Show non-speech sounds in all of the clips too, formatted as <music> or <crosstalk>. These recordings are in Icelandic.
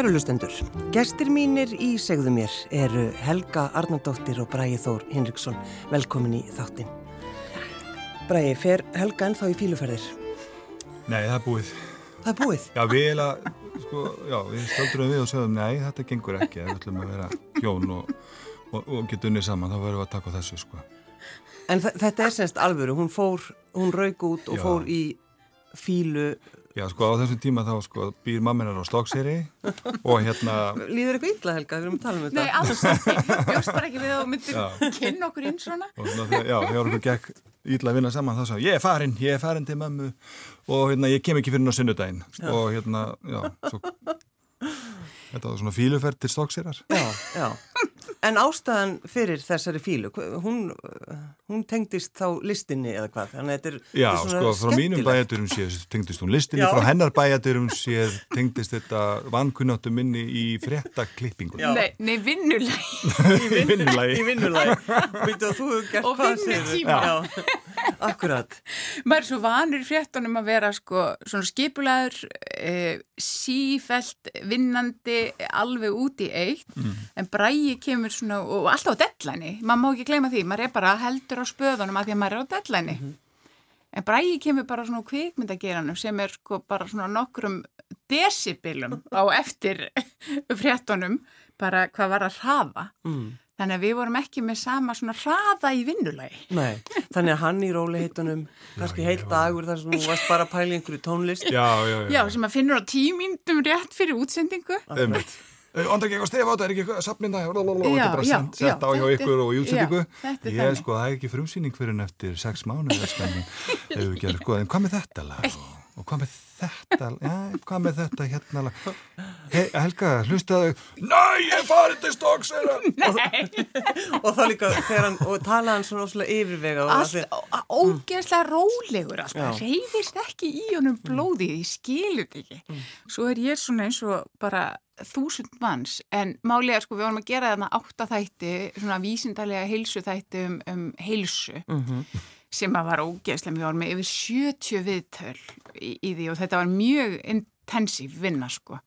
Kæru lustendur, gestir mínir í segðu mér eru Helga Arnardóttir og Bræði Þór Hinriksson. Velkomin í þáttin. Bræði, fer Helga ennþá í fíluferðir? Nei, það er búið. Það er búið? Já, við eiginlega, sko, já, við stöldrum við og sögum, nei, þetta gengur ekki. Við ætlum að vera hjón og, og, og geta unnið saman, þá verðum við að taka þessu, sko. En þetta er semst alvöru, hún fór, hún raug út og já. fór í fílu Já, sko á þessum tíma þá sko býr mamminar á Stokkseri <laughs> og hérna... Líður eitthvað illa Helga, við erum að tala um þetta? Nei, alls ekki. <laughs> Bjóst bara ekki við að myndir kynna okkur inn svona. svona já, þegar okkur gekk illa að vinna saman þá sagði ég er farin, ég er farin til mammu og hérna ég kem ekki fyrir ná sunnudaginn og hérna, já, svo... Þetta var svona fíluferð til Stokkserar. Já, já. En ástæðan fyrir þessari fílu, hún, hún tengdist þá listinni eða hvað? Þannig að þetta er, Já, þetta er svona sko, frá mínum bæjaturum séð tengdist hún listinni, Já. frá hennar bæjaturum séð tengdist þetta vankunnáttu minni í frettaklippingun. Nei, nei, vinnulægi. <laughs> í vinnulægi. Í vinnulægi. Býtu að þú hefur gert hvað sér. Og vinnutíma. Já, akkurat. Er svo vanur í frettunum að vera sko svona skipulaður, e, sífælt, vinnandi, alveg út í eitt, mm. en brægi kemur kemur svona, og alltaf á dellæni, maður má ekki gleyma því, maður er bara heldur á spöðunum að því að maður er á dellæni. Mm -hmm. En bræði kemur bara svona kvikmyndageranum sem er sko bara svona nokkrum desibilum <laughs> á eftir fréttonum, bara hvað var að hraða. Mm. Þannig að við vorum ekki með sama svona hraða í vinnulagi. Nei, þannig að hann í róliheitunum, <laughs> kannski heilt dagur þar sem þú varst bara að pæla einhverju tónlist. Já, já, já. Já, sem að finnur á tímindum rétt fyrir útsendingu. Það er meitt. Andra ekki eitthvað stef á þetta, er ekki eitthvað sapninda og þetta er bara sendt sett á hjá ykkur og í útsendingu. ég sko, það er ekki frumsýning fyrir en eftir sex mánu <laughs> sko, en hvað með þetta lag? Og hvað með þetta já, hvað með þetta hérna He, Helga, hlustaðu Næ, ég farið til stokks og, <laughs> og þá líka hann, og tala hann svona óslulega yfirvega Allt ógeðslega rólegur það reyðist ekki í honum blóði ég skilur þetta ekki. Mm. svo er ég svona eins og bara þúsund manns en málega sko við vorum að gera þarna áttaþætti svona vísindarlega heilsu þætti um, um heilsu mm -hmm. sem að var ógeðslega mjög orð með yfir 70 viðtöl í, í því og þetta var mjög intensív vinna sko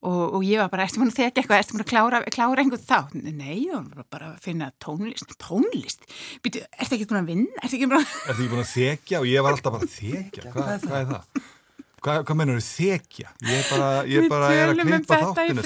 og, og ég var bara, erstu múin að þekka eitthvað, erstu múin að klára, klára einhvern þá? Nei, ég var bara að finna tónlist, tónlist Býtu, ertu ekki búin að vinna? Ertu ekki búin að, að þekja og ég var alltaf bara að þekja, hvað, hvað er það? Hvað, hvað mennur þau þekja? Ég bara, ég bara er að klippa þáttinu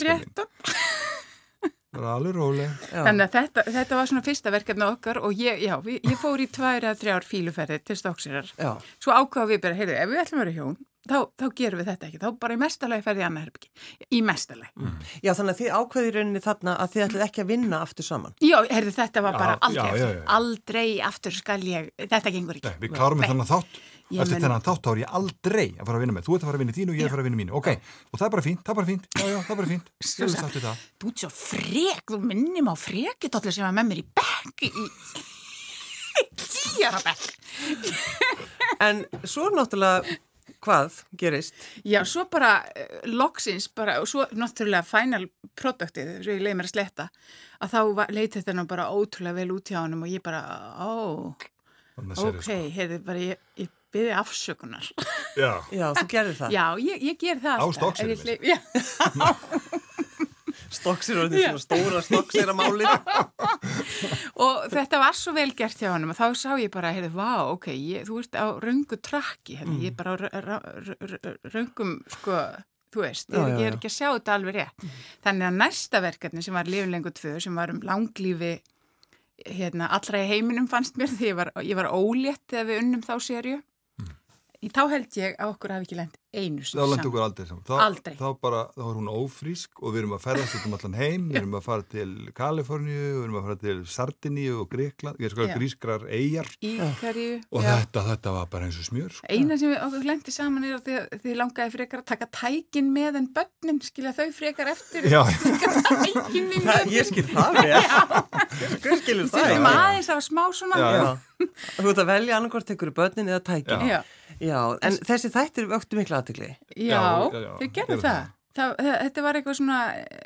Það er alveg róleg. Þannig að þetta, þetta var svona fyrsta verkefni okkar og ég, já, ég fór í tvær eða þrjár fíluferði til Stóksirar Svo ákvaða við bara, heyrðu, ef við ætlum að vera hjón þá, þá gerum við þetta ekki, þá bara í mestalagi ferði annað herbyggi, í mestalagi mm. Já, þannig að þið ákveðir rauninni þarna að þið ætlum ekki að vinna aftur saman? Já, heyrðu, þetta var bara já, aldrei já, já, aldrei aftur skal ég, þetta gengur ekki. Nei, Við klárum við þannig þátt. Eftir þennan þátt þá er ég aldrei að fara að vinna með. Þú ert að fara að vinna þínu og ég er að fara að vinna mínu. Ok, og það er bara fínt, það er bara fínt. Já, já, það er bara fínt. Þú ert svo frek, þú minnum á frekitollu sem var með mér í bekk í <laughs> tíara bekk. En svo náttúrulega hvað gerist? Já, svo bara uh, loksins bara, og svo náttúrulega final produktið, sem ég leiði mér að sletta að þá leiti þetta nú bara ótrúlega vel út hjá hann og ég bara, ó ok, sko. heyrði bara ég, ég byrði afsökunar. Já, Já þú gerði það. Já, ég, ég ger það Á stokksir <laughs> <laughs> Stokksir og þetta er svona stóra stokksir að máli <laughs> Og þetta var svo vel gert hjá hann og þá sá ég bara, heyrði, vá, ok ég, þú ert á raungu trakki mm. ég er bara á raungum sko Þú veist, já, ég, ég er ekki að sjá þetta alveg rétt. Mm. Þannig að næsta verkefni sem var Lífinlengu 2 sem var um langlífi hérna, allra í heiminum fannst mér því ég var, ég var ólétt þegar við unnum þá sériu. Mm. Þá held ég að okkur hafi ekki lend einu sem. Þá lendi okkur aldrei saman. Þá, aldrei. Þá bara, þá var hún ófrísk og við erum að ferðast um allan heim, við erum að fara til Kaliforníu, við erum að fara til Sardiníu og Greikland, ég er sko grískrar eigjar. Íkarju. Og þetta, þetta var bara eins og smjör. Sko. Eina sem við okkur lendi saman er að þið, þið langaði frekar að taka tækin með en börnin, skilja þau frekar eftir. Já. <laughs> tækin með börnin. Ég skil það með. Hver skilur það? Já, já. <laughs> Þú ert að velja annarkort tekur börnin eða tækin. Já. Já, en þessi þættir vöktu miklu aðtökli. Já, þau gerðu það. það. það. Þetta var eitthvað svona,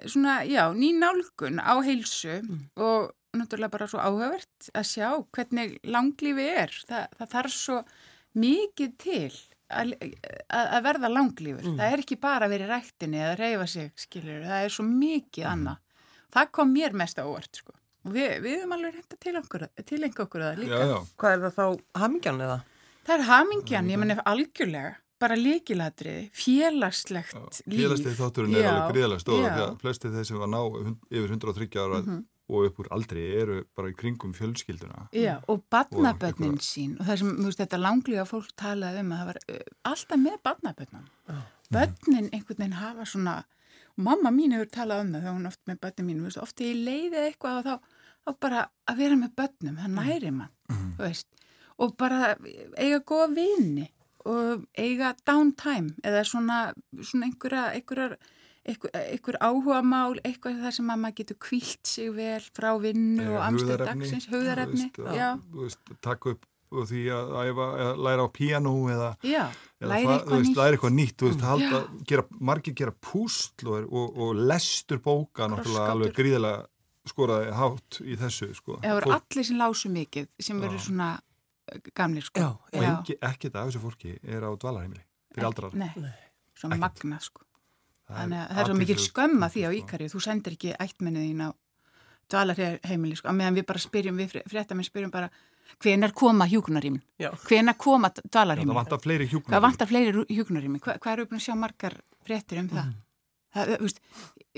svona já, ný nálgun á heilsu mm. og náttúrulega bara svo áhugavert að sjá hvernig langlífi er. Það, það þarf svo mikið til að, að verða langlífur. Mm. Það er ekki bara að vera í rættinni eða reyfa sig, skiljur, það er svo mikið mm. annað. Það kom mér mest á óvart, sko. Og við, við höfum alveg reynda til einhver okkur að það líka. Já, já. Hvað er það þá, hamingjan eða? Það er hamingjan, ég menn ef algjörlega, bara líkilatriði, félagslegt já, líf. Félagslegt þátturinn er alveg greiðlega stóða, því að flesti þeir sem var ná yfir 130 ára mm -hmm og upp úr aldrei eru bara í kringum fjölskylduna. Já, og badnabötnin og sín og það sem, þú veist, þetta langlíða fólk talaði um að það var uh, alltaf með badnabötnan. Oh. Bötnin einhvern veginn hafa svona, og mamma mín hefur talað um það þegar hún oft með bötnin mín, veist, oft í leiðið eitthvað og þá, þá bara að vera með bötnum, það næri mann, mm. veist, og bara eiga góða vini og eiga downtime eða svona, svona einhverja, einhverjar einhver áhuga mál, eitthvað þar sem að maður getur kvílt sig vel frá vinnu og amstöð dagsins, hugðarefni Takk upp og því að, að, að læra á piano eða, já, eða læra, eitthvað veist, læra eitthvað nýtt veist, halda, gera, margir gera púsl og, og, og lestur bóka alveg gríðilega skoraði hátt í þessu sko. Það voru allir sem lásu mikið sem verður svona eh, gamlir sko. já, og ekki, ekkert af þessu fólki er á dvalarheimili fyrir aldrar Nei, svona magna sko. Þannig að það er svo mikil skömma því á Íkarið, þú sendir ekki ættmennu þín á dvalarheimili, sko, að meðan við bara spyrjum, við fréttamenn spyrjum bara hvenar koma hjúkunarímin, hvenar koma dvalarheimili. Það vantar fleiri hjúkunarímin. Það vantar fleiri hjúkunarímin, hvað hva er uppnáð að sjá margar fréttir um það? Mm. Það, veist,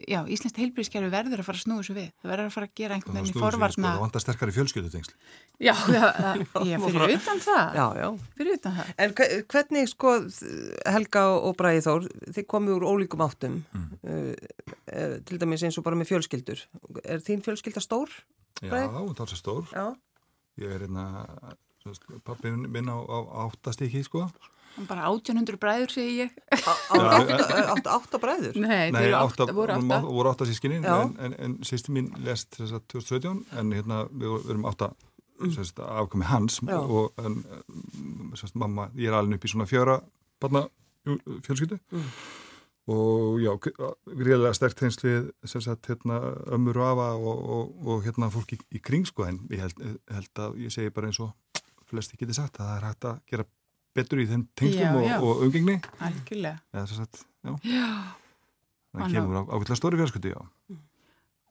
já, Íslandst heilbríðskerfi verður að fara að snúða svo við. Það verður að fara að gera einhvern veginn í forvarna. Sko, það vantar sterkari fjölskyldutengsl. Já, það, ég fyrir utan það. Já, já. Fyrir utan það. En hvernig, sko, Helga og Bræði Þór, þið komið úr ólíkum áttum, mm. uh, uh, til dæmis eins og bara með fjölskyldur. Er þín fjölskylda stór? Bræði? Já, það er stór. Já. Ég er hérna, pappi minn á, á áttastíki, sko. Bara 1800 bræður, segi ég. <laughs> Átta bræður? Nei, Nei átta, átta, voru átta. voru átta sískinni, en, en, en sýsti mín lest þess að 2017, en hérna við erum átta mm. sérst, afkomi hans Já. og en, sérst, mamma, ég er alveg upp í svona fjöra barna fjölskyldu mm. og já, greiðilega sterkt hins við hérna, ömmur og afa og, og, og hérna fólk í, í kring, sko, en ég held, held að ég segi bara eins og flesti getið sagt að það er hægt að gera betur í þeim tengslum og, og umgengni. Algjörlega. Ja, sagt, það kemur á, ákveðlega stóri fjársköldi já.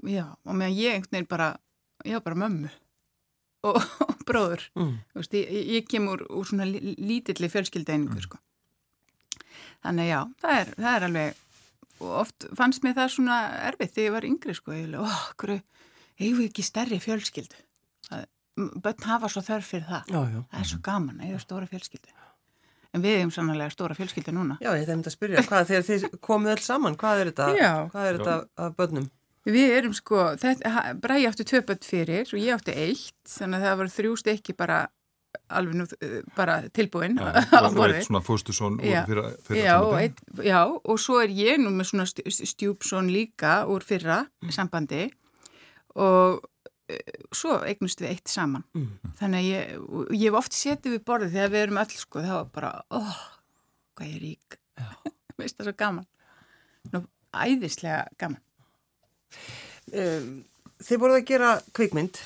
já, og meðan ég einhvern veginn bara ég var bara mömmu og, og bróður. Mm. Vist, ég, ég kemur úr svona lítilli fjölskyldeiningu mm. sko. þannig já, það er, það er alveg og oft fannst mér það svona erfitt þegar ég var yngri sko, ég oh, hverju við ekki stærri fjölskyldu? Bönn hafa svo þörf fyrir það. Já, já. það er svo gaman, það er stóra fjölskyldu En við hefum sannlega stóra fjölskyldu núna. Já, ég þeim þetta að spyrja, hvað þegar þið komuð alls saman, hvað er þetta, hvað er þetta að börnum? Við erum sko, Bræði átti tvö börn fyrir og ég átti eitt, þannig að það var þrjú stykki bara alveg nú, bara tilbúin ja, <laughs> á borði. Svona fóstusson úr fyrra, fyrra já, eitt, já, og svo er ég nú með svona stjúpsson líka úr fyrra mm. sambandi og svo eignust við eitt saman. Mm. þannig að ég, ég hef oft setið við borðið þegar við erum öll sko þá er bara, óh, oh, hvað ég er rík. Veist <laughs> það svo gaman. Nú, æðislega gaman. Um, Þið voruð að gera kvikmynd.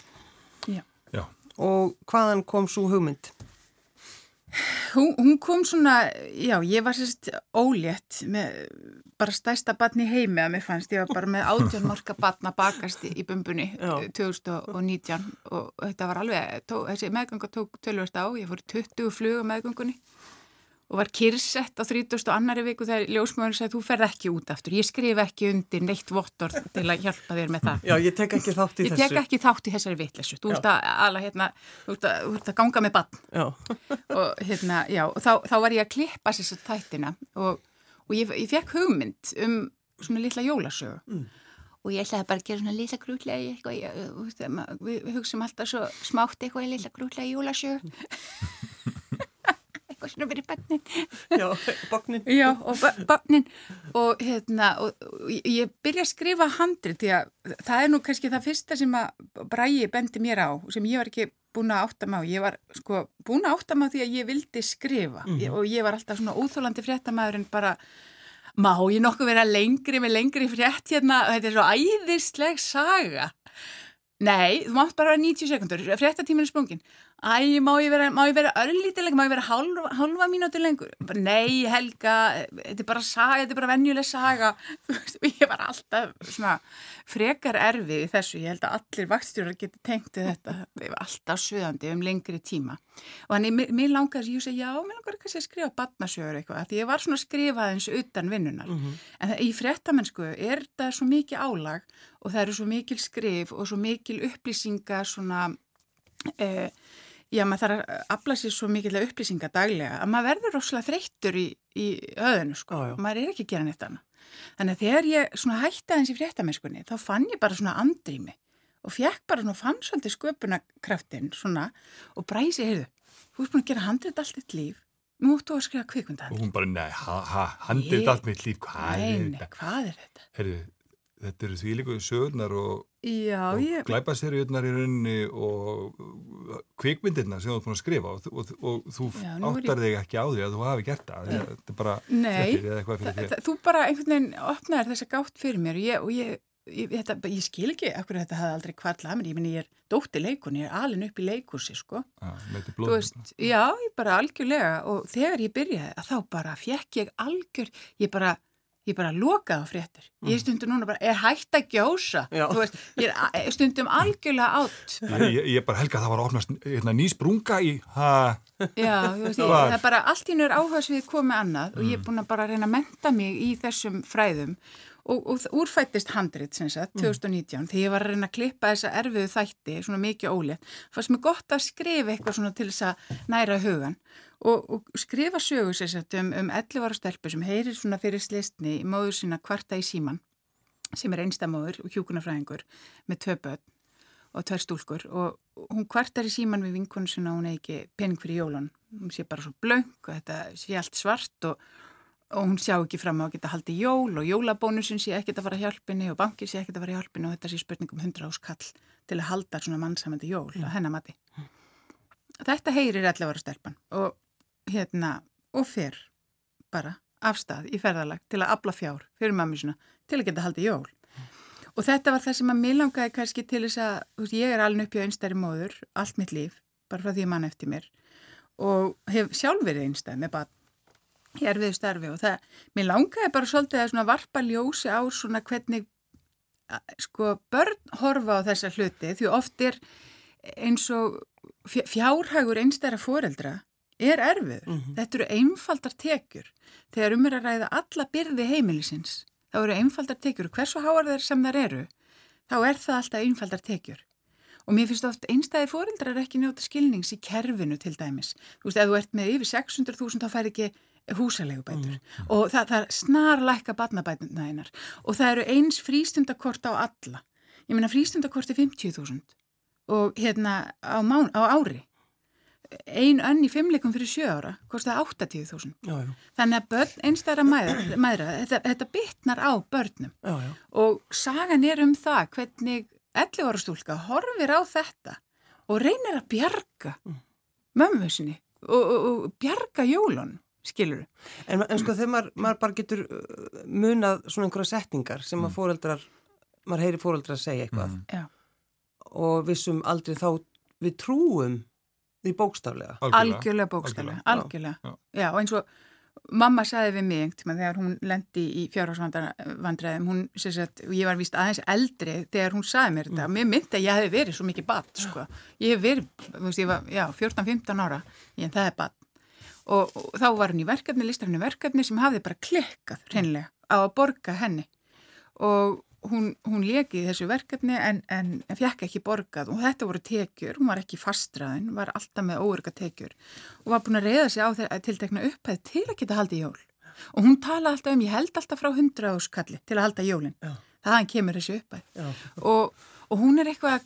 Já, Já. og hvaðan kom svo hugmynd? Hún, hún kom svona, já, ég var sérst ólétt með bara stærsta batni heimi að mér fannst, ég var bara með átjón marka batna bakast í bumbunni já. 2019 og þetta var alveg, tó, þessi meðganga tók tölvast á, ég fór 20 flug á meðgangunni og var kyrsett á 30. og annari viku þegar ljósmöðurinn sagði þú ferð ekki út aftur, ég skrif ekki undir neitt vottor til að hjálpa þér með það. Já, ég tek ekki þátt í ég þessu. Ég tek ekki þátt í þessari vitlessu, þú ert að, ala, hérna, þú ert að, að ganga með bann. Já. <laughs> og hérna, já, og þá, þá var ég að klippa þess að þættina og, og ég, ég fekk hugmynd um svona litla jólasögu. Mm. Og ég ætlaði bara að gera svona lilla grútlega eitthvað, ég, við, við hugsaum alltaf svo smátt eitthvað í lilla grútlega jólasögu. <laughs> eitthvað svona fyrir bönnin <laughs> Já, bögnin Já, og bögnin og hérna, og, og ég byrja að skrifa handri því að það er nú kannski það fyrsta sem að Bræi bendi mér á, sem ég var ekki búin að átta má, ég var sko búin að átta má því að ég vildi skrifa. Mm -hmm. og ég var alltaf svona óþólandi fréttamaður en bara má ég nokkuð vera lengri með lengri frétt hérna, þetta er svo æðisleg saga. Nei, þú mátt bara 90 sekundur, fréttatíminu spungin æ, má ég vera, vera örlítileg, má ég vera hálfa, hálfa mínúti lengur? Nei, Helga, þetta er bara saga, þetta er bara venjuleg saga. <laughs> Ég var alltaf svona frekar erfið í þessu. Ég held að allir vaktstjórar geti tengt þetta. Ég var alltaf söðandi um lengri tíma. Og þannig, mér, mér langar, ég segi, já, mér langar kannski að skrifa badnasjögur eitthvað. Því ég var svona skrifað eins utan vinnunar. Mm -hmm. En það, í frettamennsku er þetta svo mikið álag og það eru svo mikil skrif og svo mikil upplýsinga svona... Eh, já, maður þarf að afla sér svo mikilvæg upplýsinga daglega að maður verður rosalega þreyttur í, í öðinu sko, já, já. maður er ekki að gera neitt annað. Þannig að þegar ég svona hætti aðeins í fréttamennskunni þá fann ég bara svona andrými og fekk bara svona fann svolítið sköpunarkraftin svona og bræsi, heyrðu, þú ert búin að gera handrið allt þitt líf, nú ættu að skrifa kvikmyndahandrið. Og hún bara, nei, ha, ha, handrið allt mitt líf, hvað nei, er þetta? Nei, hvað er þetta? Heyrðu, þetta eru því líka sögurnar og, og ég... glæpaserjurnar í rauninni og kvikmyndirna sem þú ert búin að skrifa og, og, og þú Já, áttar þig ekki á því að þú hafi gert það þetta er bara flettir eða eitthvað fyrir þér. Þú bara einhvern veginn opnaður þess að gátt fyrir mér og ég, ég, ég, þetta, ég skil ekki ekkur þetta hafði aldrei kvarlað mér, ég minn ég er dótti leikun, ég er alin upp í leikursi sko. Já, veist, Já, ég bara algjörlega og þegar ég byrjaði að þá bara fekk ég algjör, ég bara ég bara lokaði á fréttir ég mm. stundum núna bara, er hægt að gjósa veist, ég er stundum algjörlega átt ég, ég bara helga að það var að opnast hérna, nýsprunga í já, veist, ég, það er bara allt í nör áhersfið komið annað mm. og ég er mm. búin að bara reyna að menta mig í þessum fræðum og, og úrfættist handrit sem sagt, 2019 mm. þegar ég var að reyna að klippa þessa erfiðu þætti svona mikið ólétt, fannst mér gott að skrifa eitthvað svona til þess að næra hugan og, og skrifa sögur sérsagt um, um 11 ára stelpu sem heyrir svona fyrir slistni í móður sína kvarta í síman sem er einstamóður og hjúkunarfræðingur með tvö börn og tvær stúlkur. Og hún kvartar í síman við vinkonu sinna og hún er ekki pening fyrir jólun hún sé bara svo blöng og þetta sé allt svart og, og hún sjá ekki fram á að geta haldið jól og jólabónusin sé ekkert að fara hjálpini og bankir sé ekkert að fara hjálpini og þetta sé spurningum 100 áskall til að halda svona mannsamandi jól mm. á hennamati Þetta heyrir 11 ára stelpan og hérna og fyrr bara afstað í ferðalag til að abla fjár fyrir mammi svona til að geta haldið jól. Og þetta var það sem að mér langaði kannski til þess að veist, ég er alveg upp í einstæri móður allt mitt líf, bara frá því að mann eftir mér og hef sjálf verið einstæð með bara hér við starfi og það, mér langaði bara svolítið að svona varpa ljósi á svona hvernig sko börn horfa á þessa hluti því oft er eins og fjárhagur einstæra foreldra er erfið. Mm -hmm. Þetta eru einfaldar tekjur. Þegar um er að ræða alla byrði heimilisins, þá eru einfaldar tekjur. Hversu háar þeir sem þar eru, þá er það alltaf einfaldar tekjur. Og mér finnst ofta einstæði fórildrar ekki njóta skilnings í kerfinu til dæmis. Þú veist, ef þú ert með yfir 600.000 þá fær ekki húsalegubætur. Mm. Og það, það snarlækka badnabætuna einar. Og það eru eins frístundakort á alla. Ég meina frístundakort er 50.000 og hérna á, mán, á ári ein önn í fimmleikum fyrir sjö ára kostiði 80.000 þannig að börn, einstæðra mæðra, mæðra þetta, þetta bitnar á börnum já, já. og sagan er um það hvernig 11 ára stúlka horfir á þetta og reynir að bjarga mm. mömmu sinni og, og, og bjarga jólun skilur en, en sko þegar maður, maður bara getur uh, munað svona einhverja setningar sem mm. að fóreldrar maður heyri fóreldrar að segja eitthvað mm. og vissum aldrei þá við trúum Því bókstaflega? Algjörlega bókstaflega, algjörlega. Já. Já, og eins og mamma sagði við mig einhvern veginn þegar hún lendi í fjárhásvandræðum, hún sér að ég var vist aðeins eldri þegar hún sagði mér þetta. Mm. Mér myndi að ég hef verið svo mikið badd, sko. Ég hef verið, þú veist, ég var, já, 14-15 ára, ég, það er badd. Og, og þá var hún í verkefni, listarinn í verkefni sem hafði bara klikkað, hreinlega, á að borga henni. Og hún, hún leki í þessu verkefni en, en, fjekk ekki borgað. Og þetta voru tekjur, hún var ekki fastraðin, var alltaf með óörga tekjur. Og var búin að reyða sig á þeirra tiltekna upphæð til að geta haldið jól. Og hún tala alltaf um, ég held alltaf frá 100 áskalli til að halda jólinn, það kemur þessu upphæð. Og, og hún er eitthvað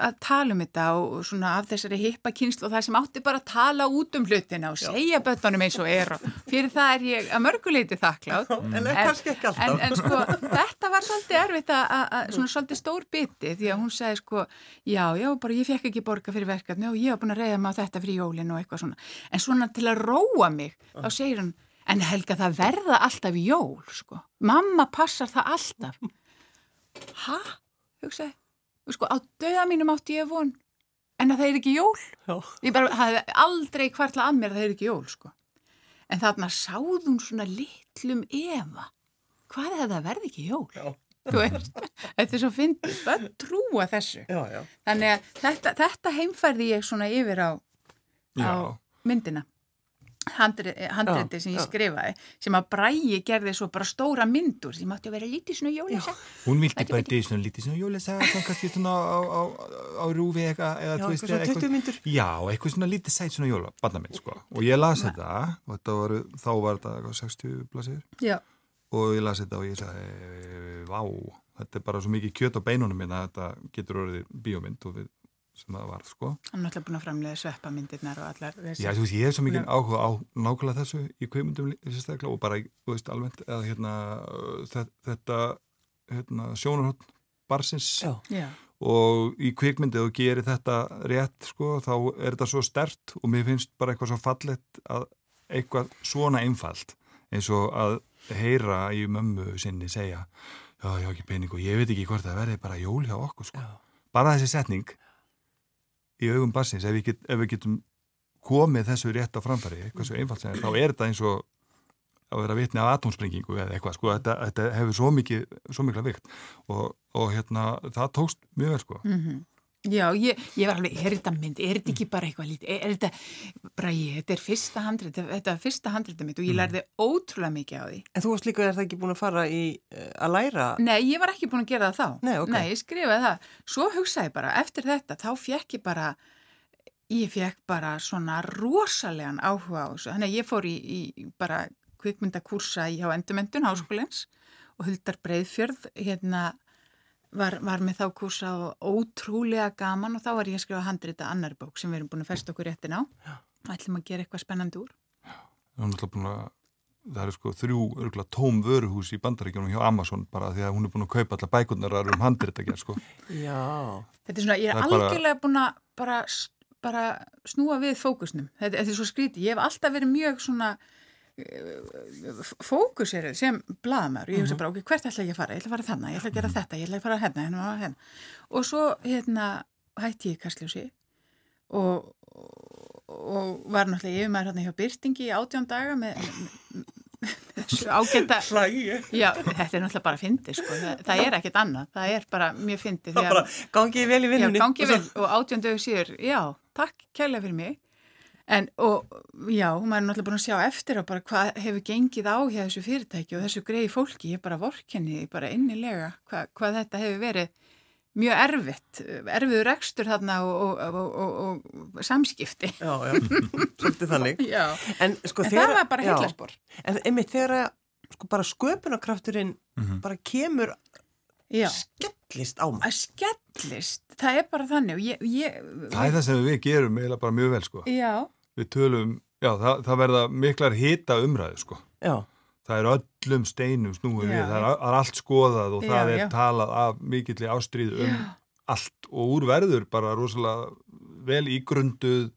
að tala um þetta og svona af þessari hippa kynslu og það sem átti bara að tala út um hlutina og segja bötunum eins og er og fyrir það er ég að mörguleiti þakklátt en, en, en, en sko þetta var svolítið erfitt að svona svolítið stór biti því að hún segi sko já já bara ég fekk ekki borga fyrir verkefni og ég var búin að reyða á þetta fyrir jólinu og eitthvað svona. En svona til að róa mig þá segir hann en Helga það verða alltaf jól sko. Mamma passar það alltaf. Hæ? hugsaði sko á döða mínum átti ég von en að það er ekki jól. Já. ég bara, það hefði aldrei hvartla að mér að það er ekki jól sko. En þarna sáðum svona litlum Eva hvað er það að verði ekki jól? Já. þetta er svo fyndið. Að trúa þessu. Já, já. þannig að þetta, þetta heimfærði ég svona yfir á, á myndina handrétti sem ég skrifaði sem að Bræi gerði svo bara stóra myndur sem átti að vera lítið svona jólesa hún vildi bara þetta svona lítið svona jólesa svona kannski svona á, á, á rúfi eitthvað já, eitthvað svona 20 myndur já, eitthvað svona lítið sæt svona jóla barnamind sko. Og ég las þetta og var, þá var þetta 60 blasir og ég las þetta og ég sagði vá, þetta er bara svo mikið kjöt á beinunum minna að þetta getur orðið bíómynd og við sem það var sko. Hann er náttúrulega búin að framlega sveppamindirnar og allar þessi. Já, þú veist, ég hef svo mikið áhuga á nákvæmlega þessu í kveimundum sérstaklega og bara, þú veist, almennt að hérna, þetta hérna, sjónarhótt barsins Já. og í kveikmyndið og gerir þetta rétt sko, þá er þetta svo stert og mér finnst bara eitthvað svo fallet að eitthvað svona einfalt eins og að heyra í mömmu sinni segja já, hafa ekki pening og ég veit ekki hvort það verði bara jól hjá okkur sko. Bara þessi setning í augum bassins ef get, ef við getum komið þessu rétt á framfæri eitthvað svo einfalt sem þá er þetta eins og að vera vitni af atomsprengingu eða eitthvað sko, þetta, þetta hefur svo mikið svo mikla vikt og, og hérna það tókst mjög vel sko mm -hmm. Já, ég, ég var alveg, er þetta mynd, er þetta ekki bara eitthvað lítið, er, þetta, bara ég, þetta er fyrsta handrið, þetta er fyrsta handriðið mitt og ég mm. lærði ótrúlega mikið á því. En þú varst líka, er það ekki búin að fara í uh, að læra? Nei, ég var ekki búin að gera það þá. Nei, ok. Nei, ég skrifaði það. Svo hugsaði bara, eftir þetta, þá fekk ég bara, ég fekk bara svona rosalegan áhuga á þessu. Þannig að ég fór í, í bara kvikmyndakursa í á endumendun háskólins og huldar breyðfjörð, hérna, var, var með þá kursa og ótrúlega gaman og þá var ég að skrifa handrita annar bók sem við erum búin að festa okkur réttin á. Og ætlum að gera eitthvað spennandi úr. Að, Það eru sko þrjú örgulega tóm vöruhús í bandaríkjónum hjá Amazon bara því að hún er búin að kaupa alla bækurnar um handrita gerð sko. Já. Þetta er svona, ég er, er algjörlega bara... búin að bara, bara snúa við fókusnum. Þetta, þetta er svo skríti, ég hef alltaf verið mjög svona fókusir sem blaðmar og ég hugsa mhm. bara, ok, hvert ætla ég að fara? Ég ætla að fara þannig, ég ætla að gera mhm. þetta, ég ætla að fara hérna, hérna, hérna. og svo hérna hætti ég kastljósi og, og var náttúrulega yfir maður hérna hjá Byrtingi í átjón daga með, með ágænda <laughs> já, þetta er náttúrulega bara fyndi sko. það, það er ekkert annað, það er bara mjög fyndi gangið vel í viljunni og átjón dögur síður, já, takk kærlega fyrir mig En og já, maður er náttúrulega búin að sjá eftir á bara hvað hefur gengið á hjá þessu fyrirtæki og þessu greiði fólki, ég er bara vorkenni, bara innilega hvað, hvað þetta hefur verið mjög erfitt, erfiður ekstur þarna og, og, og, og samskipti. Já, já, svolítið þannig. <laughs> Já, en, sko, en þeirra, það var bara heitlarspor. En einmitt þegar sko, bara sköpunarkrafturinn mm -hmm. bara kemur Já. skellist á maður. Skellist, það er bara þannig. Ég, ég, það er það sem við gerum eiginlega bara mjög vel sko. Já við tölum, já það, það verða miklar hita umræðu sko já. það er öllum steinum snúið við, það er, er allt skoðað og það já, er já. talað af mikilli ástríð um allt og úrverður bara rosalega vel ígrunduð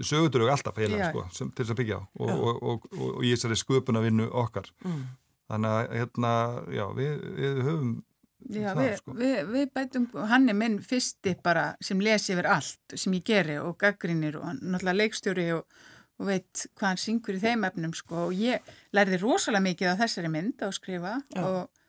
sögutur og alltaf heila sko, sem, til þess að byggja og, og, og, og í þessari sköpuna vinnu okkar mm. þannig að hérna, já, við, við höfum Já, við, sko. við, við bætum, hann er minn fyrsti bara sem lesi yfir allt sem ég geri og gaggrinir og náttúrulega leikstjóri og, og veit hvað hann syngur í þeim efnum sko og ég lærði rosalega mikið á þessari mynd að skrifa Já. og,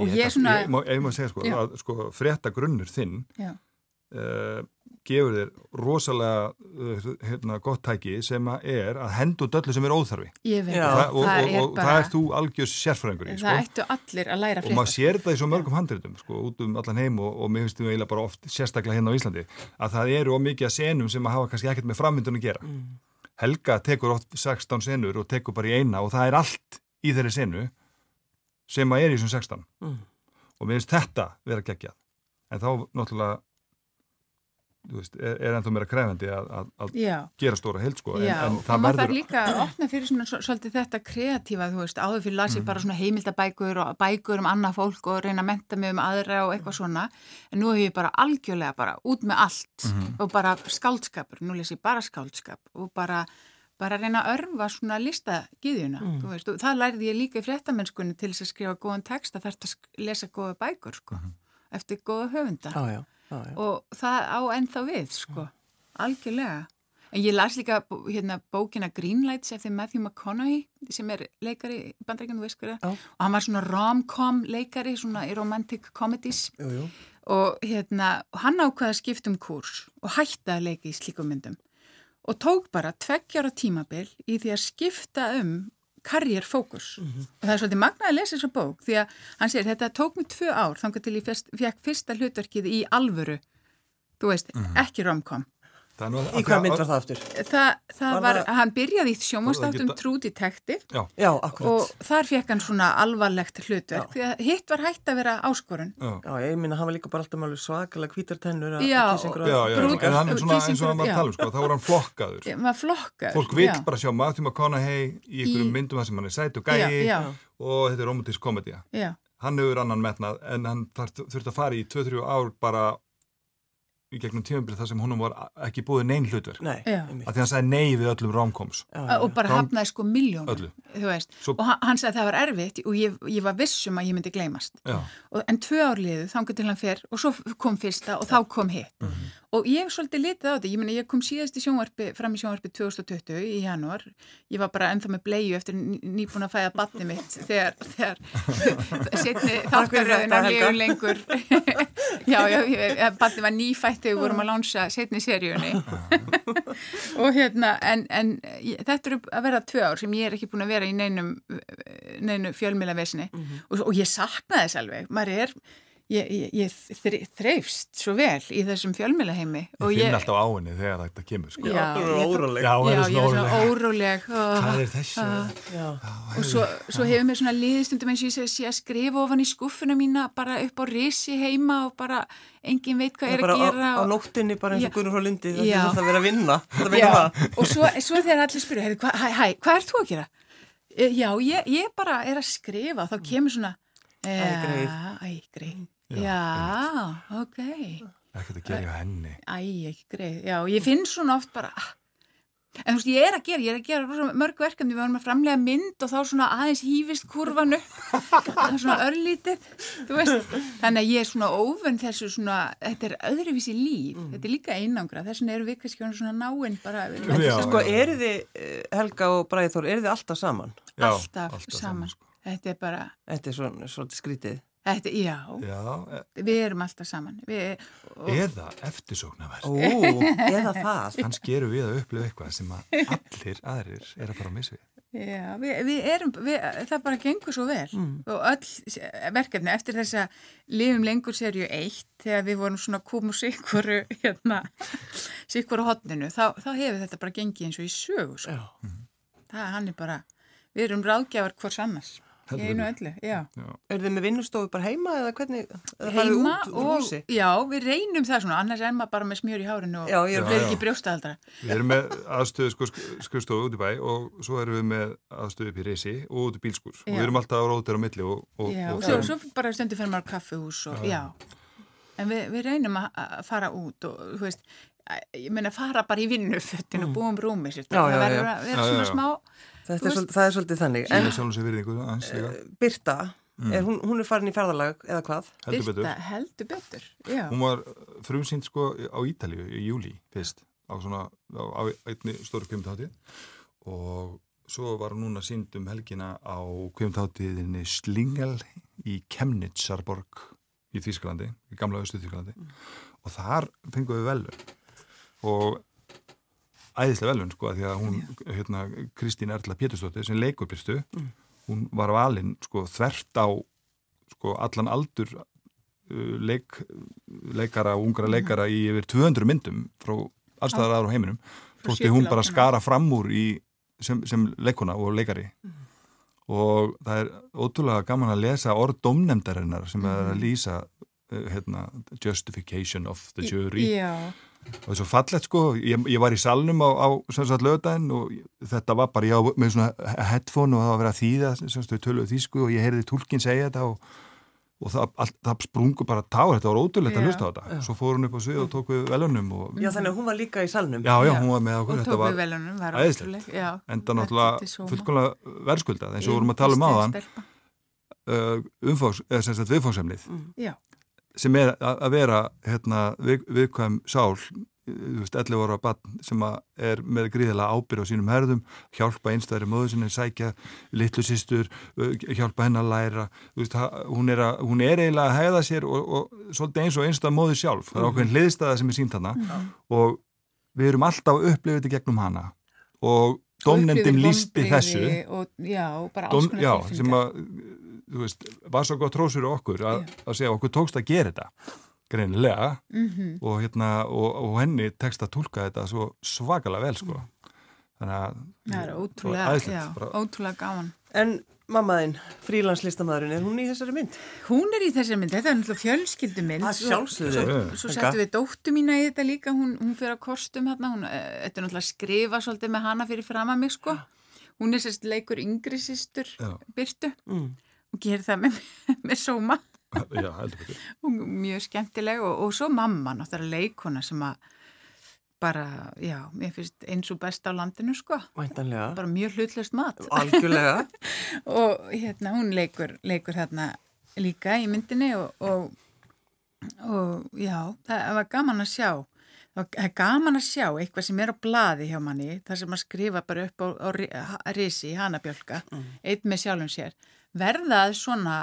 og ég, ég svona... Ég, ég má segja sko, að sko frétta grunnur þinn uh, gefur þér rosalega uh, hérna, gott tæki sem að er að hendu döllu sem er óþarfi. Veit, og, það, og, og, og bara, það er þú algjör sérfræðingur í það sko. ættu allir að læra frétta og maður sér það í svo mörgum handritum sko, út um allan heim og mér finnst við eiginlega bara oft sérstaklega hérna á Íslandi að það eru ómikið að senum sem að hafa kannski ekkert með framvindun að gera. Mm. Helga tekur oft 16 senur og tekur bara í eina og það er allt í þeirri senu sem að er í þessum 16 mm. og mér finnst þetta vera geggjað. En þá náttúrulega Veist, er, er ennþá meira krefendi að, að, að gera stóra held sko en, en það og maður þarf líka að opna fyrir svona svolítið þetta kreatífa, þú veist, áður fyrir las ég mm. bara svona heimildabækur og bækur um annað fólk og reyna að menta mig um aðra og eitthvað svona en nú hef ég bara algjörlega bara út með allt mm og bara skáldskapur, nú les ég bara skáldskap og bara, bara reyna að örfa svona listagiðjuna, mm. þú veist og það lærði ég líka í fréttamennskunni til þess að skrifa góðan text að þarf að lesa góða bækur sko, -hmm. eftir góða höfunda Já, já já, já. og það á ennþá við sko, algjörlega. En ég las líka hérna, bókina Greenlights eftir Matthew McConaughey sem er leikari bandrækjum og hann var svona rom-com leikari svona í romantic comedies. Og hérna, hann ákvaði að skipta um kurs og hætta að leika í slíkum myndum. Og tók bara tveggjara tímabil í því að skipta um karrierfókus mm -hmm. og það er svolítið magnaði að lesa þessu bók því að hann segir þetta tók mig tvö ár þangar til ég fekk fyrsta hlutverkið í alvöru þú veist, mm -hmm. ekki romkom Nú, í hvað mynd var það aftur? Það, það var, var, hann byrjaði í sjómanstáttum True Detective. Já. Já, og þar fekk hann svona alvarlegt hlutverk því að hitt var hægt að vera áskorun. Já, já ég minna, hann var líka bara alltaf svakalega hvítartennur Já, en hann er svona eins og hann var að tala um sko, þá var hann flokkaður. Flokkaður, Fólk vil bara sjá Matthew McConaughey í einhverjum myndum sem hann er sætt og gæi og þetta er romantísk komedía. Hann hefur annan metnað en hann þurft að fara í 2-3 ár bara í gegnum tímumbrið þar sem húnum var ekki búið neyn hlutverk. Nei, að því hann sagði nei við öllum romcoms. Og bara Rom... hafnaði sko miljónum Svo... og hann sagði að það var erfitt og ég, ég var vissum að ég myndi gleymast. Og, en tvö árliðu þangur til hann fyrr og svo kom fyrsta og þá kom hitt. Mm -hmm. Og ég hef svolítið litið á þetta. Ég, meni, ég kom síðast í sjónvarpi fram í sjónvarpi 2020 í janúar. Ég var bara ennþá með bleiu eftir nýbúin að fæða batni mitt þegar, þegar setni þáttaröðina líður lengur. <laughs> Já, já, batni var nýfætt þegar við vorum að lánsa setni seríunni. <laughs> Og hérna en, en þetta eru að vera tvö ár sem ég er ekki búin að vera í neinum, neinum fjölmiðlavesni mm -hmm. og, og ég sakna þess alveg, maður er Ég, ég, ég þreifst svo vel í þessum fjölmjölaheimi Ég finn alltaf á henni þegar þetta kemur sko. Já, ég er óróleg. Já, ég er svona óróleg. Hvað er þessu? Og svo, svo hefur mér svona liðstundum eins og ég sé að skrifa ofan í skuffuna mína bara upp á risi heima og bara engin veit hvað er að gera Bara á, á nóttinni bara eins og Gunnar frá Lindi það er að vera að vinna. <laughs> Og svo, svo þegar allir spyrja Hæ, hæ, hvað er þú að gera? Eh, já, ég bara er að skrifa þá kemur svona Ægreif Já, já ok. Ekkert að gera henni. Æ, ekki greið. Já, ég finn svona oft bara, ah. en þú veist, ég er að gera, ég er að gera mörg verkefni, við varum að framlega mynd og þá svona aðeins hýfist kurvanu, <laughs> það er svona örlítið, þú veist. Þannig að ég er svona óvenn þessu svona, þetta er öðruvísi líf, mm. þetta er líka einangra, þess vegna eru við kannski svona náinn bara. Já, sko, eru þið, eh, Helga og Bræður, eru þið alltaf saman? Já, alltaf, alltaf saman. saman sko. Þetta er bara... Þetta er svona, svona skrítið. Þetta, já, já, e- við erum alltaf saman. Við, og... Eða eftirsóknarverð Eða það. Kannski eru við að upplifa eitthvað sem að allir aðrir er að fara að misvið Já, við, við erum við, það bara gengur svo vel. Mm. og öll verkefni eftir þess að lifum lengur serju eitt þegar við vorum svona komu sikuru hérna, sikuru hotninu þá, þá hefur þetta bara gengið eins og í sögu sko. mm. það hann er bara við erum ráðgjafar hvors annars Í einu öllu, já. já. Er þið með vinnustofu bara heima eða hvernig? Heima og, já, við reynum það svona, annars er maður bara með smjör í hárinu og erum ekki brjóstaðaldra. Við erum með aðstöðu sko, skrifstofu út í bæ og svo erum við með aðstöðu upp í reysi og út í bílskur já. og við erum alltaf á rótir á milli og... og já, og svo, svo bara stundir fyrir maður kaffehús og já. En við, við reynum að fara út og, þú veist, ég meina fara bara í vinnuföttin og mm. búum rúmi sér. Það verður að vera svona smá Er svol, það er svolítið þannig. En uh, Birta, mm. er, hún, hún er farin í ferðalag eða hvað? Heldur betur. Birta, heldur betur, já. Hún var frumsýnd sko á Ítalíu í júli fyrst á svona, á, á einni stóru kvimtáti og svo var hún núna sínd um helgina á kvimtátiðinni Slingel í Kemnitsarborg í Þýsklandi, í gamla östu Þýsklandi mm. og þar fengum við velun og æðislega velun sko því að hún, hérna, Kristín Erla Pétursdóttir sem leikur Byrstu, mm. hún var valinn sko þvert á sko allan aldur uh, leik, leikara og ungra mm. leikara í yfir 200 myndum frá allstaðar aðra á heiminum, þótti hún bara skara fram úr í, sem, sem leikuna og leikari mm. og það er ótrúlega gaman að lesa orð domnemdarinnar sem er að mm. lýsa uh, hérna, justification of the jury Já og það er svo fallett sko, ég, ég var í salnum á, á lögdæðin og þetta var bara, ég á með svona headphone og það var að vera að þýða, þau töluðu þýsku og ég heyrði tólkin segja þetta og, og það, all, það sprungu bara tár, þetta var ótrúlegt að hlusta á þetta, já. svo fór hún upp á svið og tók við velunum. Og, já þannig að hún var líka í salnum. Já, já, hún var með okkur, þetta var velunum, æðislegt, en það náttúrulega fullkomlega verðskuldað, eins og vorum að tala um aðan, uh, umfóks, eða sem sagt viðfóksemnið. Mm. Já sem er að vera hérna, við, viðkvæm sál þú veist, 11 ára barn sem er með gríðilega ábyrð á sínum herðum hjálpa einstæðri móðu sinni, sækja litlu sýstur, hjálpa henn að læra veist, hún, er að, hún er eiginlega að hæða sér og, og svolítið eins og einstæða móðu sjálf, það er okkur hliðstæða sem er sínt hana mm. og við erum alltaf upplifið þetta gegnum hana. Og domnendin lísti þessu. og, já, og bara alls konar tilfingar sem að, veist, var svo gott trósur okkur að, að segja okkur tókst að gera þetta greinilega. Mm -hmm. og, hérna, og, og henni tekst að tólka þetta svo svakalega vel sko. þannig að það er ótrúlega, já, ótrúlega gáðan En mammaðinn, frílandslistamæðurinn er hún í þessari mynd? Hún er í þessari mynd, þetta er náttúrulega fjölskyldumynd Það sjálfsögðu. Svo, svo settum við dóttu mína í þetta líka. Hún, hún fyrir að kostum hérna. Hún, eh, þetta er náttúrulega að skrifa svolítið með hana fyrir fram að mig sko. Hún er sérst leikur yngri sýstur Byrtu mm. Og gerir það með, <laughs> með sóma. Já, mjög skemmtileg og, og svo mamma náttúrulega leikona sem að bara, já, mér finnst eins og best á landinu sko. Væntanlega. bara mjög hlutlust mat. Algjörlega. <laughs> Og hérna hún leikur, leikur hérna líka í myndinni og, og, og já, það var gaman að sjá. Það er gaman að sjá eitthvað sem er á bladi hjá manni, það sem að skrifa bara upp á, á risi, hana bjölka mm. eitt með sjálfum sér verðað svona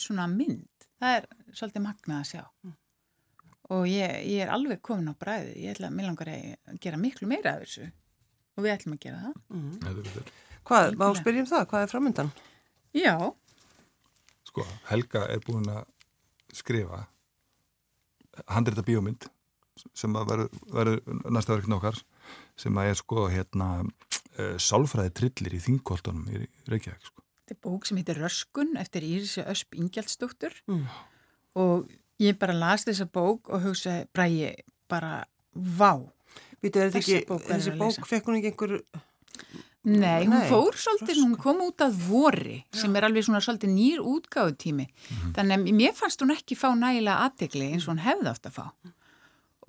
svona mynd, það er svolítið magnað að sjá. Mm. og ég, ég er alveg komin á bræði ég ætla að mér langar að gera miklu meira af þessu. Og við ætlum að gera það. Mm. Hvað, má spyrjum það, hvað er framöndan? Já. Sko, Helga er búin að skrifa handrita bíómynd sem að verður næsta verkn okkar sem að er sko hérna uh, sálfræði trillir í þingkoltunum í Reykjavík sko Þetta er bók sem heitir Röskun eftir Írisi Ösp Ingjaldsdóttur mm. og ég bara las þessa bók og hugsaði bræði bara vá. Vítu, er þetta ekki, bók þessi bók fekk hún ekki einhver... Nei, hún Nei, fór svolítið, hún kom út að vori sem Já. er alveg svona svolítið nýr útgáðutími. Mm. Þannig að mér fannst hún ekki fá nægilega aðdegli eins og hún hefði átt að fá.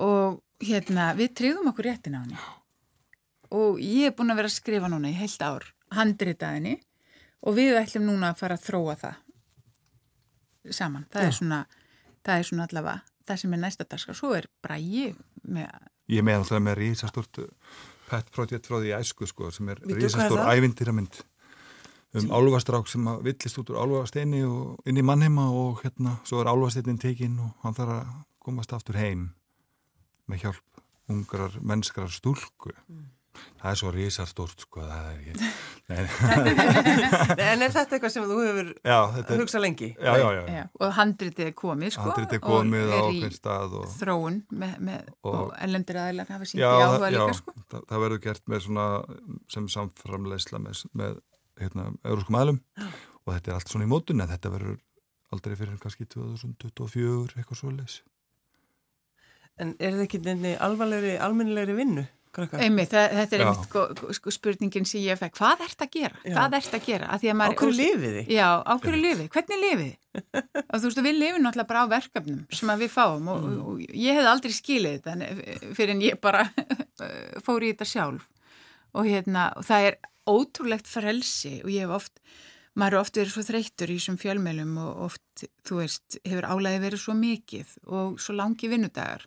Og hérna, við treyðum okkur réttin á henni. Og ég er búin að vera að skrifa núna í heilt ár handritaðinni og við ætlum núna að fara að þróa það saman. Það er svona, það er svona allavega það sem er næsta dags og svo er ég með... Ég með alltaf með rísastort pet project frá því æsku sko sem er rísastór ævindýramynd um álvastrák sem að villist út úr álvasteini og inn í mannheima og hérna svo er álvasteinin tekinn og hann þarf að komast aftur heim með hjálp ungar mennskrar stúlku. Mm það er svo risastórt sko það er ekki <laughs> En er þetta eitthvað sem þú hefur hugsað lengi? Já, já, já, já. Og handritið er komið sko Handritið er komið á okkur stað og þróun með, með, og, og ellendur aðeinar hafa sínt í áhuga líka sko það, það verður gert með svona sem samframleysla með, með hérna, euroskum aðlum og þetta er allt svona í mótun en þetta verður aldrei fyrir kannski 2024 eitthvað svo leys En er þetta ekki nefni alvarlegri, almennilegri vinnu? Einmitt, það, þetta er einmitt sko, sko, spurningin sem ég fekk, hvað ert að gera? Já. Hvað ert að gera? Að að maður, á hverju lifið þið? Já, á hverju lifið? Hvernig lifið þið? <laughs> og þú veist, við lifum náttúrulega bara á verkefnum sem við fáum og, mm. og, og ég hef aldrei skilið þetta fyrir en ég bara fór í þetta sjálf og hérna, og það er ótrúlegt frelsi og ég hef oft maður er oft verið svo þreyttur í þessum fjölmjölum og oft, þú veist, hefur álæði verið svo mikið og svo langi vinnudagar.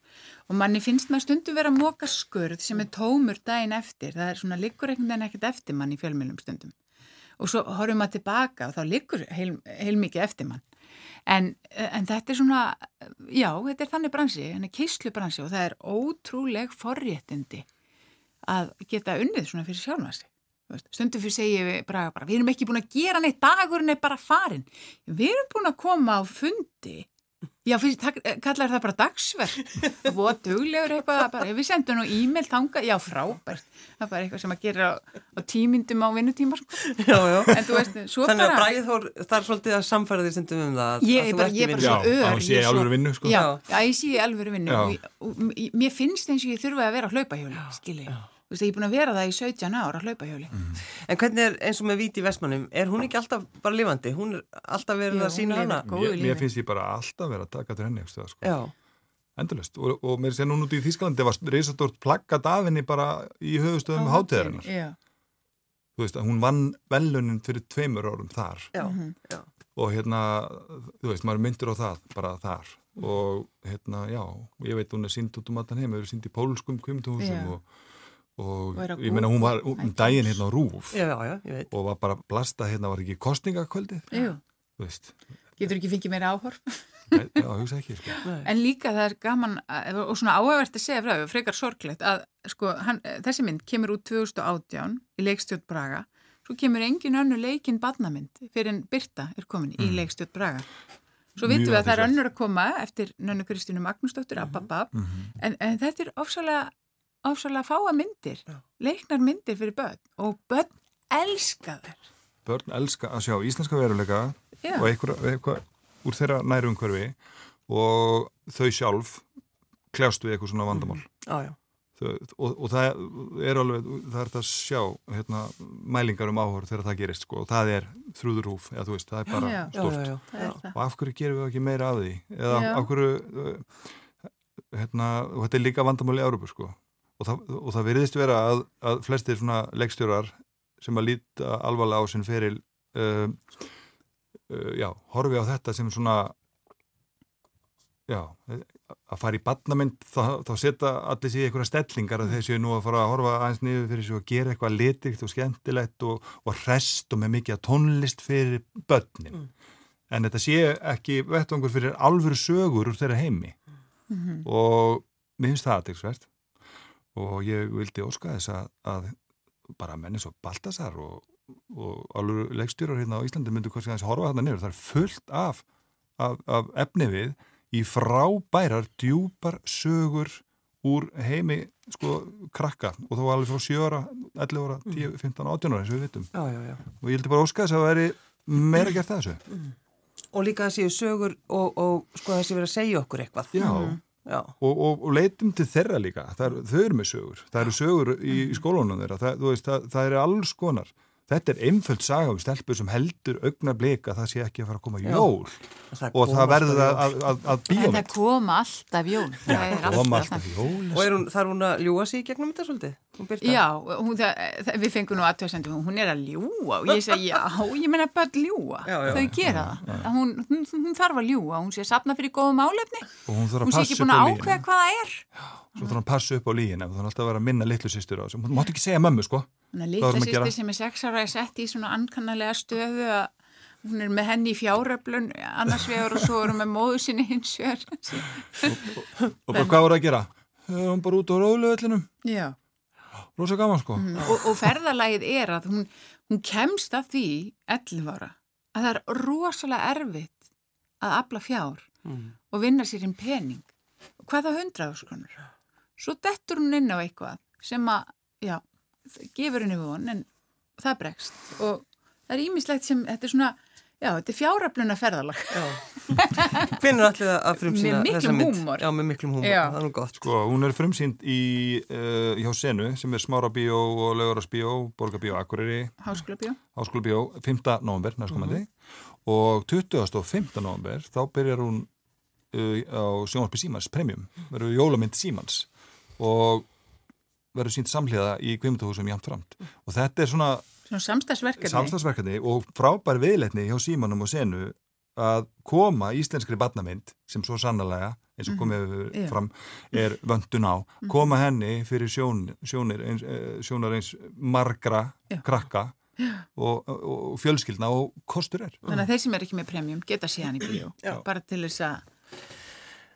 Og manni finnst maður stundum verið að móka skurð sem er tómur daginn eftir, það er svona liggur einhvern veginn ekkert eftir mann í fjölmjölum stundum. Og svo horfum maður tilbaka og þá liggur heil, heil mikið eftir mann. En, en þetta er svona, já, þetta er þannig bransi, þannig keislu bransi og það er ótrúleg forréttindi að geta unnið svona fyrir sjálfnasti stundum fyrir segjum við Braga bara, við erum ekki búin að gera neitt, dagurinn er bara farin við erum búin að koma á fundi. Já, fyrir, kallar það bara dagsverk. Að duglegur eitthvað, bara, við sendum nú e-mail þanga, já frábært. Það er bara eitthvað sem að gera á, á tímyndum á vinnutíma sko. já, já. þannig að Bragi það er svolítið að samfæra því sem um það ég, bara, ég er bara svo ör já, ég sé alveg vinnu sko. já, ég sé alveg vinnu mér finnst eins og ég þurfa að vera að hlaupa hjóli, skilji Þú veist, ég er búin að vera það í 17 ára að hlaupa hjóli. Mm. En hvernig er eins og með Víti Vestmannum, er hún ekki alltaf bara lifandi? Hún er alltaf verið að sína hana? Mér, mér finnst ég bara alltaf verið að taka til henni, sko. Já. Endurlist. Og, og mér sé nú út í Þísklandi, það var reysastort plaggat af henni bara í höfustöðum hátíðarinnar. Já. Þú veist, hún vann velunin fyrir tveimur árum þar. Já, já. og hérna, þú veist, maður myndir á það bara þar og hérna, já, ég veit hún er sínd út um allan heim, erum sínd í pólskum kvimtuhúsum og, og, ég menna hún var um daginn hérna á Rúf já, já, og var bara blasta hérna, var ekki veist Getur ekki fengið meira áhorf? Já, hugsa ekki. Sko. En líka það er gaman og svona áhægvert að segja frá því, frekar sorglegt að sko, hann, þessi mynd kemur út 2018 í leikstjótt Braga svo kemur engin önnu leikin badnamynd fyrir en Birta er komin mm. í leikstjótt Braga. Svo vitum við að það er önnur að koma eftir nönnu Kristínu Magnúsdóttir mm -hmm. mm -hmm. en, en þetta er ofsalega ofsalega fáa myndir, Já. leiknar myndir fyrir börn og börn elska þær. Börn elska að sjá íslenska veruleika Já. og eitthvað úr þeirra nærumhverfi og þau sjálf kljást við eitthvað svona vandamál. Mm. Já, og, og það er alveg, það er að sjá hérna, mælingar um áhör þegar það gerist sko, og það er þrúðurhúf eða þú veist, það er bara já, stort já, já, og af hverju gerum við ekki meira af því eða af hverju uh, hérna, og þetta er líka vandamáli í Árupu sko, og það, og það veriðist vera að, að flestir svona leikstjórar sem að líta alvarlega á sinn feril uh, uh, já, horfi á þetta sem svona já, að fara í badnamynd þá, þá setja allir sér einhverja stellingar að þessu nú að fara að horfa aðeins niður fyrir þessu að gera eitthvað litikt og skemmtilegt og, og rest og með mikið tónlist fyrir börnin mm. en þetta sé ekki vettvangur fyrir alvöru sögur úr þeirra heimi mm -hmm. og mér finnst það aðeinsvert og ég vildi óska þess að, að bara menni svo Baltasar og, og alvöru leikstjórar hérna á Íslandi myndu kannski að horfa þarna niður. Það er fullt af, af, af efni við í frábærar djúpar sögur úr heimi sko krakka. Og þá alveg frá 7 ára, 11 ára, 10, 15, 18 ára eins og við vitum. Já, já, já. og ég heldur bara óska þess að það veri meira gert þessu. Mm. og líka séu sögur og, og sko séu verið að segja okkur eitthvað. Já, mm. Og, og, og leitum til þeirra líka. Er, þau eru með sögur, það eru sögur í, í skólunum þeirra, það, veist, það, það eru alls konar. Þetta er einföld saga um stelpur sem heldur augna bleika það sé ekki að fara að koma jól. Það og það verður að, að, að, að bíómið. Það koma alltaf jól. Já, það koma alltaf jól. Og er hún, þarf hún að ljúa sig gegnum þetta svolítið? Já, hún, það, við fengum nú aðtöðsendum, hún er að ljúa og ég segi já, ég menna bara ljúa, já, já, þau gera já, það. Hún, hún, hún þarf að ljúa, hún sé að sapna fyrir góðum álefni, hún sé ekki búin að ákveða hvað það er. Svo þarf hann að passa upp á lígin ef þú þarf alltaf að vera að minna litlu sýstur á þessu. Þú mátt ekki segja mömmu sko. Litlu sýstur sem er sexara er sett í svona ankannalega stöðu að hún er með henni í fjáröflun annars vegar og svo er hún með móðu sinni hins vegar. og, og, og bara hvað voru að gera? Hún bara út á róluvellinum. Já. Rósa gaman sko. Mm, og, og ferðalagið er að hún, hún kemst af því 11 ára að það er rosalega erfitt að afla fjár mm. og vinna sér einn pening. Hvað þá hundraðu skonur? svo dettur hún inn á eitthvað sem að, já, gefur henni von en það bregst og það er ímislegt sem, þetta er svona já, þetta er fjáröfluna ferðalag Hvernig er allir að frumsýna þessa mynd? Með miklum húmor Já, með miklum húmor, já. það er nú gott Sko, hún er frumsýnd í uh, hjá Senu sem er Smára Bíó og Laugara Bíó Borga Bíó Akureyri Háskóla Bíó Háskóla Bíó, 5. november næstkomandi mm -hmm. og 20. og 5. november þá byrjar hún uh, á Sjónvarpi Símans Premium, verður Jólamynd Símans og verður sínt samhliða í kvimtuhúsum jæmt framt og þetta er svona, svona samstagsverkefni. samstagsverkefni og frábær viðletni hjá símanum og senu að koma íslenskri barnamynd sem svo sannlega eins og komið mm -hmm. fram er vöndun á mhm. koma henni fyrir sjón, sjónir eins, eh, sjónar eins margra Já. krakka og, og, og fjölskyldna og kostur er Þannig að þeir sem er ekki með premjum geta síðan í bíó bara til þess að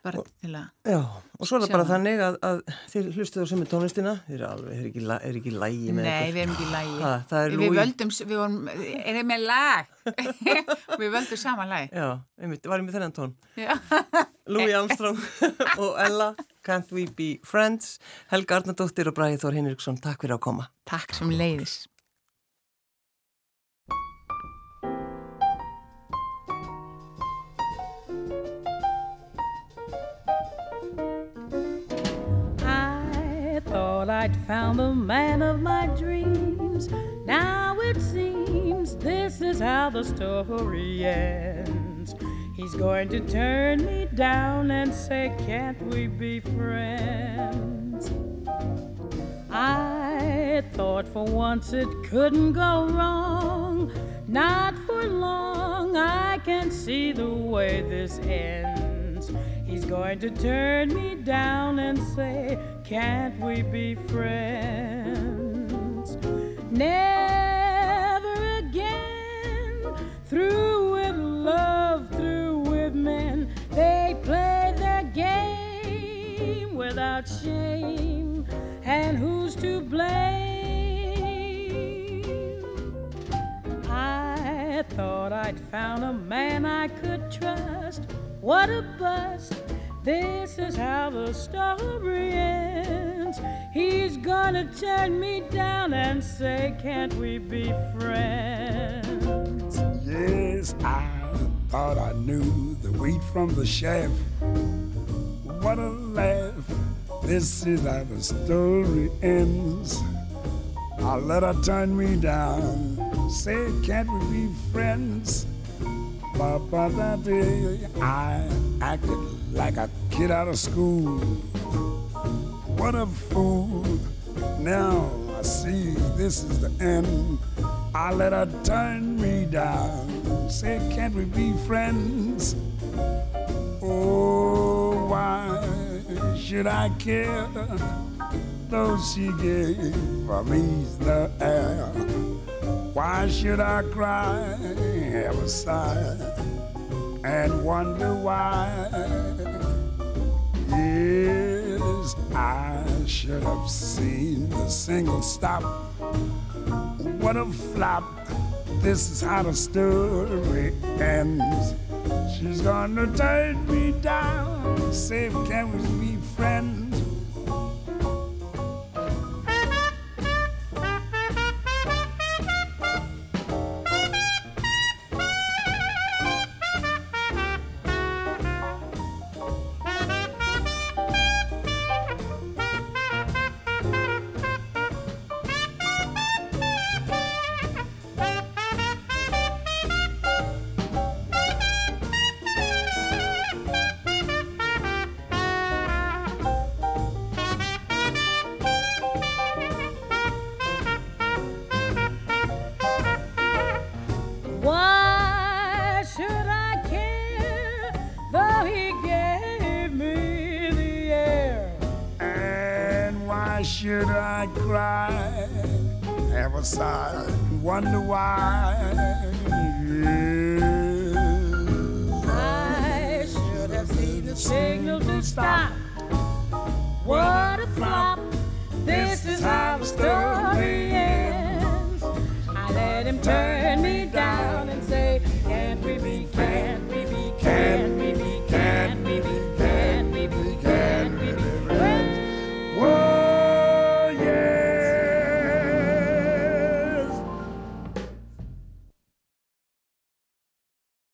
bara til að Já, og svo er það bara þannig að, að þið hlustuðu sem er tónlistina þið er alveg, er ekki, er ekki lægi með Nei, við erum ekki lægi ha, Við Louis... völdum, við vorum, erum með lag? <laughs> Við völdum sama lag. Já, einmitt, varum við þennan tón. Louis Armstrong <laughs> og Ella Can't We Be Friends? Helga Arnardóttir og Bræði Þór Hinriksson Takk fyrir að koma. Takk sem leiðis I'd found the man of my dreams. Now it seems this is how the story ends. He's going to turn me down and say, Can't we be friends? I thought for once it couldn't go wrong. Not for long, I can see the way this ends. He's going to turn me down and say, Can't we be friends? Never again. Through with love, through with men. They play their game without shame. And who's to blame? I thought I'd found a man I could trust. What a bust! This is how the story ends. He's gonna turn me down and say, Can't we be friends? Yes, I thought I knew the wheat from the chaff. What a laugh! This is how the story ends. I let her turn me down. Say, can't we be friends? Ba-ba da day. I acted like a kid out of school. What a fool. Now I see this is the end. I let her turn me down. Say, can't we be friends? Oh, why should I care? Though she gave me the air. Why should I cry, have a sigh, and wonder why? Yes, I should have seen the single stop. What a flop! This is how the story ends. She's gonna turn me down, say, can we be friends?